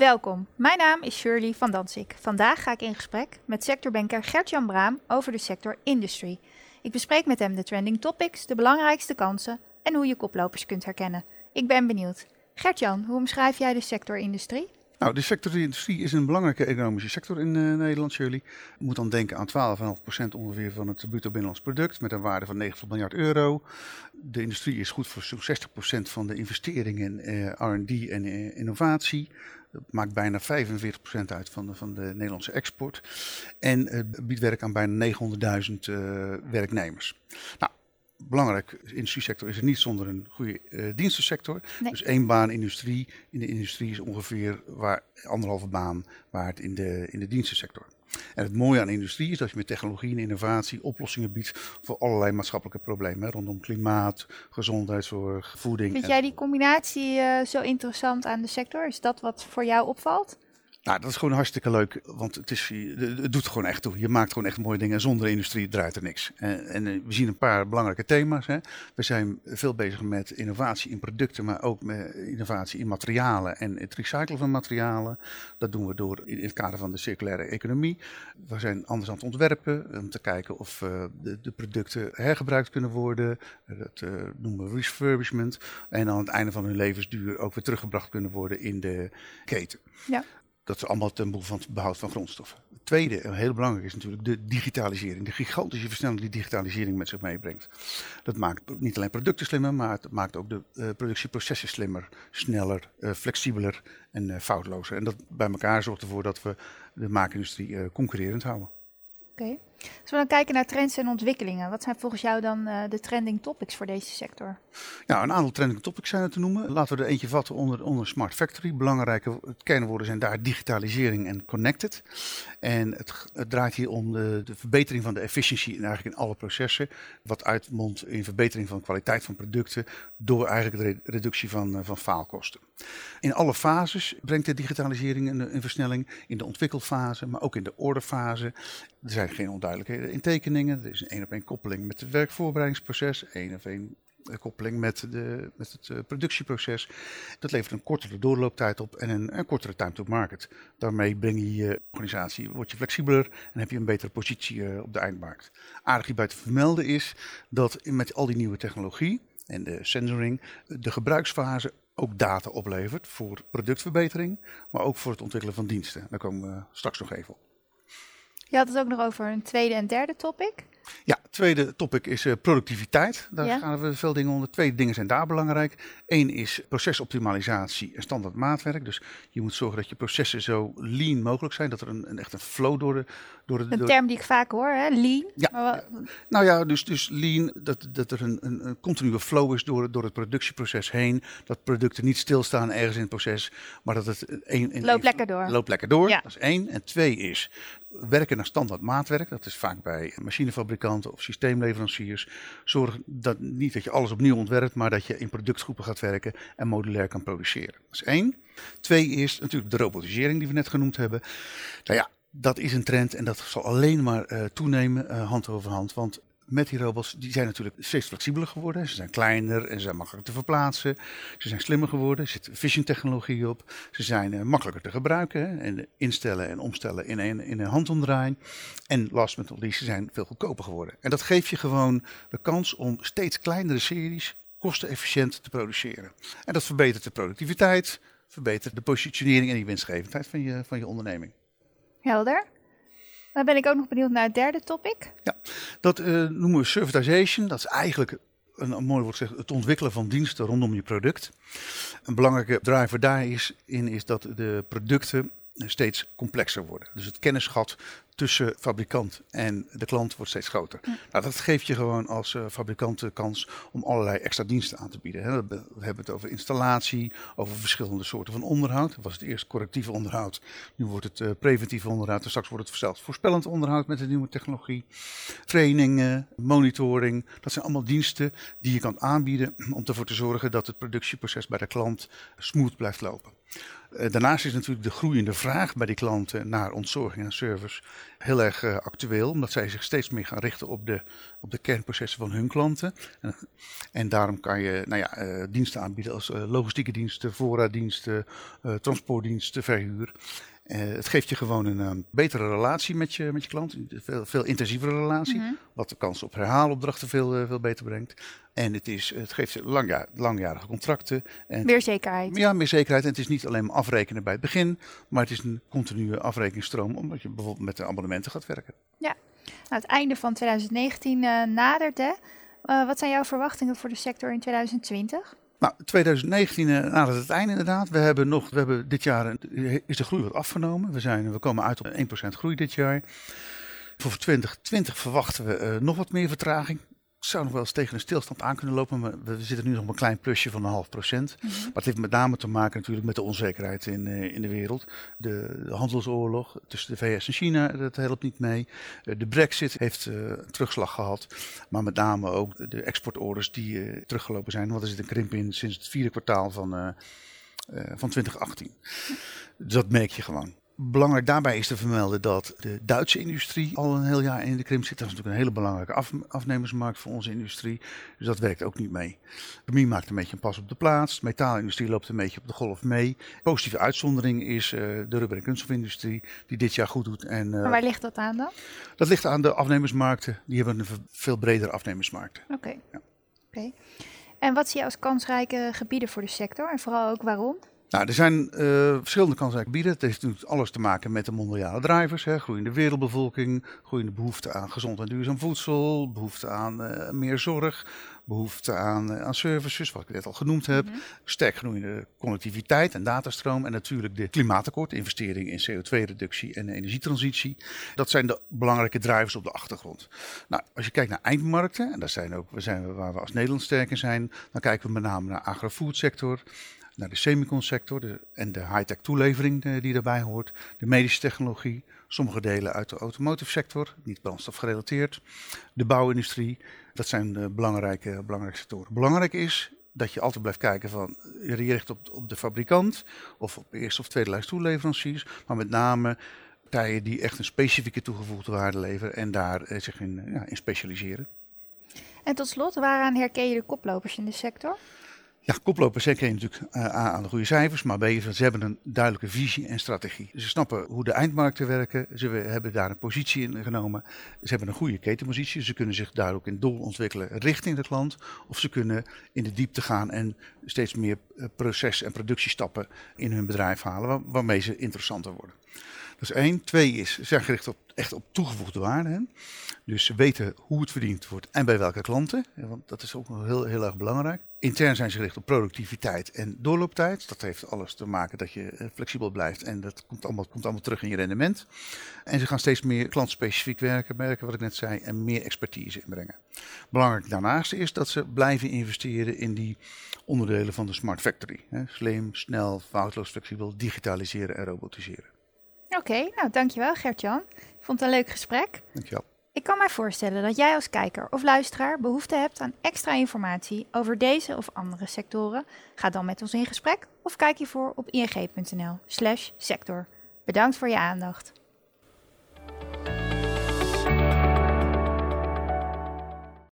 Welkom, mijn naam is Shirley van Dansik. Vandaag ga ik in gesprek met sectorbanker Gert-Jan Braam over de sector industry. Ik bespreek met hem de trending topics, de belangrijkste kansen en hoe je koplopers kunt herkennen. Ik ben benieuwd. Gert-Jan, hoe omschrijf jij de sector industrie? Nou, de sector industrie is een belangrijke economische sector in uh, Nederland, jullie. Je moet dan denken aan 12,5% ongeveer van het bruto binnenlands product met een waarde van 90 miljard euro. De industrie is goed voor zo'n 60% van de investeringen in uh, R&D en uh, innovatie. Dat maakt bijna 45% uit van de, van de Nederlandse export. En biedt werk aan bijna 900.000 werknemers. Nou, belangrijk, de industriesector is er niet zonder een goede uh, dienstensector. Dus één baan industrie in de industrie is ongeveer waar, anderhalve baan waard in de, in de dienstensector. En het mooie aan industrie is dat je met technologie en innovatie oplossingen biedt voor allerlei maatschappelijke problemen. Hè, rondom klimaat, gezondheidszorg, voeding. Vind jij die combinatie uh, zo interessant aan de sector? Is dat wat voor jou opvalt? Nou, dat is gewoon hartstikke leuk, want het, is, het doet gewoon echt toe. Je maakt gewoon echt mooie dingen. Zonder industrie draait er niks. En, en eh, we zien een paar belangrijke thema's. Hè. We zijn veel bezig met innovatie in producten, maar ook met innovatie in materialen en het recyclen van materialen. Dat doen we door in het kader van de circulaire economie. We zijn anders aan het ontwerpen om te kijken of uh, de, de, producten hergebruikt kunnen worden. Dat noemen we refurbishment. En aan het einde van hun levensduur ook weer teruggebracht kunnen worden in de keten. Ja. Dat is allemaal ten behoeve van het behoud van grondstoffen. Het tweede, en heel belangrijk, is natuurlijk de digitalisering. De gigantische versnelling die digitalisering met zich meebrengt. Dat maakt niet alleen producten slimmer, maar het maakt ook de uh, productieprocessen slimmer, sneller, uh, flexibeler en uh, foutlozer. En dat bij elkaar zorgt ervoor dat we de maakindustrie concurrerend houden. Oké. Als we dan kijken naar trends en ontwikkelingen, wat zijn volgens jou dan uh, de trending topics voor deze sector? Ja, een aantal trending topics zijn er te noemen. Laten we er eentje vatten onder, onder Smart Factory. Belangrijke kernwoorden zijn daar digitalisering en connected. En het, het draait hier om de, de, verbetering van de efficiëntie in, eigenlijk in alle processen. Wat uitmondt in verbetering van de kwaliteit van producten door eigenlijk de reductie van, uh, van faalkosten. In alle fases brengt de digitalisering een, een versnelling. In de ontwikkelfase, maar ook in de orderfase. Er zijn geen onduidelijkheden in tekeningen. Er is een één op één koppeling met het werkvoorbereidingsproces. één op één eh, koppeling met, de, met het uh, productieproces. Dat levert een kortere doorlooptijd op en een, kortere time to market. Daarmee breng je je organisatie, word je flexibeler en heb je een betere positie uh, op de eindmarkt. Aardig hierbij te vermelden is dat met al die nieuwe technologie en de sensoring de gebruiksfase ook data oplevert voor productverbetering, maar ook voor het ontwikkelen van diensten. Daar komen we straks nog even op. Je had het ook nog over een tweede en derde topic. Ja, het tweede topic is uh, productiviteit. Daar ja. gaan we veel dingen onder. Twee dingen zijn daar belangrijk. Eén is procesoptimalisatie en standaard maatwerk. Dus je moet zorgen dat je processen zo lean mogelijk zijn. Dat er een, een echt een flow door de... Door de een door... term die ik vaak hoor, hè? lean. Ja, nou ja, dus, dus lean, dat, dat er een, een, een continue flow is door, door het productieproces heen. Dat producten niet stilstaan ergens in het proces, maar dat het... Een, een, loopt lekker door. Loopt lekker door, ja. dat is één. En twee is werken naar standaard maatwerk. Dat is vaak bij machinefabrikanten of systeemleveranciers. Zorg dat niet dat je alles opnieuw ontwerpt, maar dat je in productgroepen gaat werken en modulair kan produceren. Dat is één. Twee is natuurlijk de robotisering die we net genoemd hebben. Nou ja, dat is een trend en dat zal alleen maar uh, toenemen uh, hand over hand. Want met die robots, die zijn natuurlijk steeds flexibeler geworden. Ze zijn kleiner en ze zijn makkelijker te verplaatsen. Ze zijn slimmer geworden, er zit vision technologie op. Ze zijn uh, makkelijker te gebruiken en instellen en omstellen in een, in een handomdraai. En last but not least, ze zijn veel goedkoper geworden. En dat geeft je gewoon de kans om steeds kleinere series kostenefficiënt te produceren. En dat verbetert de productiviteit, verbetert de positionering en die winstgevendheid van je, van je onderneming. Helder. Dan ben ik ook nog benieuwd naar het derde topic. Ja, dat uh, noemen we servitization. Dat is eigenlijk een, mooi woord zeggen, het ontwikkelen van diensten rondom je product. Een belangrijke driver daarin is dat de producten steeds complexer worden. Dus het kennisgat tussen fabrikant en de klant wordt steeds groter. Nou, dat geeft je gewoon als uh, fabrikant de kans om allerlei extra diensten aan te bieden. Hè. We hebben het over installatie, over verschillende soorten van onderhoud. Dat was het eerst correctief onderhoud, nu wordt het uh, preventief onderhoud en straks wordt het zelfs voorspellend onderhoud met de nieuwe technologie. Trainingen, monitoring, dat zijn allemaal diensten die je kan aanbieden om ervoor te zorgen dat het productieproces bij de klant smooth blijft lopen. Uh, daarnaast is natuurlijk de groeiende vraag bij die klanten naar ontzorging en service heel erg uh, actueel, omdat zij zich steeds meer gaan richten op de, op de kernprocessen van hun klanten. En, en daarom kan je nou ja, uh, diensten aanbieden als logistieke diensten, voorraaddiensten, transportdiensten, verhuur. Uh, het geeft je gewoon een, een, betere relatie met je, met je klant. Een veel, veel intensievere relatie. Mm -hmm. Wat de kans op herhaalopdrachten veel, uh, veel beter brengt. En het, is, het geeft je lang, ja, langjarige contracten. En meer zekerheid. Ja, meer zekerheid. En het is niet alleen maar afrekenen bij het begin. Maar het is een continue afrekeningsstroom. Omdat je bijvoorbeeld met de abonnementen gaat werken. Ja, nou, het einde van 2019 uh, nadert. Hè? wat zijn jouw verwachtingen voor de sector in 2020? Nou, 2019 uh, nadert het einde inderdaad. We hebben nog, we hebben dit jaar is de groei wat afgenomen. We, zijn, we komen uit op 1% groei dit jaar. Voor 2020 verwachten we uh, nog wat meer vertraging zou nog wel eens tegen een stilstand aan kunnen lopen. Maar we zitten nu nog op een klein plusje van een half procent. Mm -hmm. Maar het heeft met name te maken natuurlijk met de onzekerheid in, uh, in de wereld. De, de, handelsoorlog tussen de VS en China, dat helpt niet mee. Uh, de brexit heeft uh, een terugslag gehad. Maar met name ook de exportorders die teruggelopen zijn. Want er zit een krimp in sinds het vierde kwartaal van, van 2018. Dus dat merk je gewoon. Belangrijk daarbij is te vermelden dat de Duitse industrie al een heel jaar in de krimp zit. Dat is natuurlijk een hele belangrijke af, afnemersmarkt voor onze industrie. Dus dat werkt ook niet mee. De chemie maakt een beetje een pas op de plaats. De metaalindustrie loopt een beetje op de golf mee. Positieve uitzondering is uh, de rubber- en kunststofindustrie, die dit jaar goed doet. En, uh, maar waar ligt dat aan dan? Dat ligt aan de afnemersmarkten. Die hebben een veel bredere afnemersmarkt. Oké. Okay. Ja. Okay. En wat zie je als kansrijke gebieden voor de sector en vooral ook waarom? Nou, er zijn uh, verschillende kansrijke gebieden. Het heeft natuurlijk alles te maken met de mondiale drivers. Hè. Groeiende wereldbevolking, groeiende behoefte aan gezond en duurzaam voedsel, behoefte aan uh, meer zorg, behoefte aan, uh, aan services, wat ik net al genoemd heb. Mm -hmm. Sterk groeiende connectiviteit en datastroom. En natuurlijk de klimaatakkoord, investering in CO2-reductie en energietransitie. Dat zijn de belangrijke drivers op de achtergrond. Nou, als je kijkt naar eindmarkten, en daar zijn ook we zijn waar we als Nederland sterk in zijn, dan kijken we met name naar de agrofoodsector naar de semiconsector de, en de high-tech toelevering de, die daarbij hoort, de medische technologie, sommige delen uit de automotive sector, niet brandstofgerelateerd, de bouwindustrie. Dat zijn de belangrijke, belangrijke sectoren. Belangrijk is dat je altijd blijft kijken van, je richt op, op de fabrikant of op eerste of tweede lijst toeleveranciers, maar met name partijen die echt een specifieke toegevoegde waarde leveren en daar eh, zich in, ja, in specialiseren. En tot slot, waaraan herken je de koplopers in de sector? Ja, koplopers je natuurlijk uh, aan de goede cijfers, maar B, ze hebben een duidelijke visie en strategie. Ze snappen hoe de eindmarkten werken, ze hebben daar een positie in genomen. Ze hebben een goede ketenpositie, ze kunnen zich duidelijk in doel ontwikkelen richting de klant. Of ze kunnen in de diepte gaan en steeds meer proces- en productiestappen in hun bedrijf halen, waar, waarmee ze interessanter worden. Dat is één. Twee is, ze zijn gericht op, echt op toegevoegde waarde. Hè? Dus weten hoe het verdiend wordt en bij welke klanten. Want dat is ook heel, heel erg belangrijk. Intern zijn ze gericht op productiviteit en doorlooptijd. Dat heeft alles te maken dat je flexibel blijft en dat komt allemaal, komt allemaal terug in je rendement. En ze gaan steeds meer klantspecifiek werken, merken wat ik net zei, en meer expertise inbrengen. Belangrijk daarnaast is dat ze blijven investeren in die onderdelen van de smart factory. Slim, snel, foutloos, flexibel, digitaliseren en robotiseren. Oké, okay, nou dankjewel Gert-Jan. Ik vond het een leuk gesprek. Dankjewel. Ik kan mij voorstellen dat jij als kijker of luisteraar behoefte hebt aan extra informatie over deze of andere sectoren. Ga dan met ons in gesprek of kijk hiervoor op ing.nl/sector. Bedankt voor je aandacht.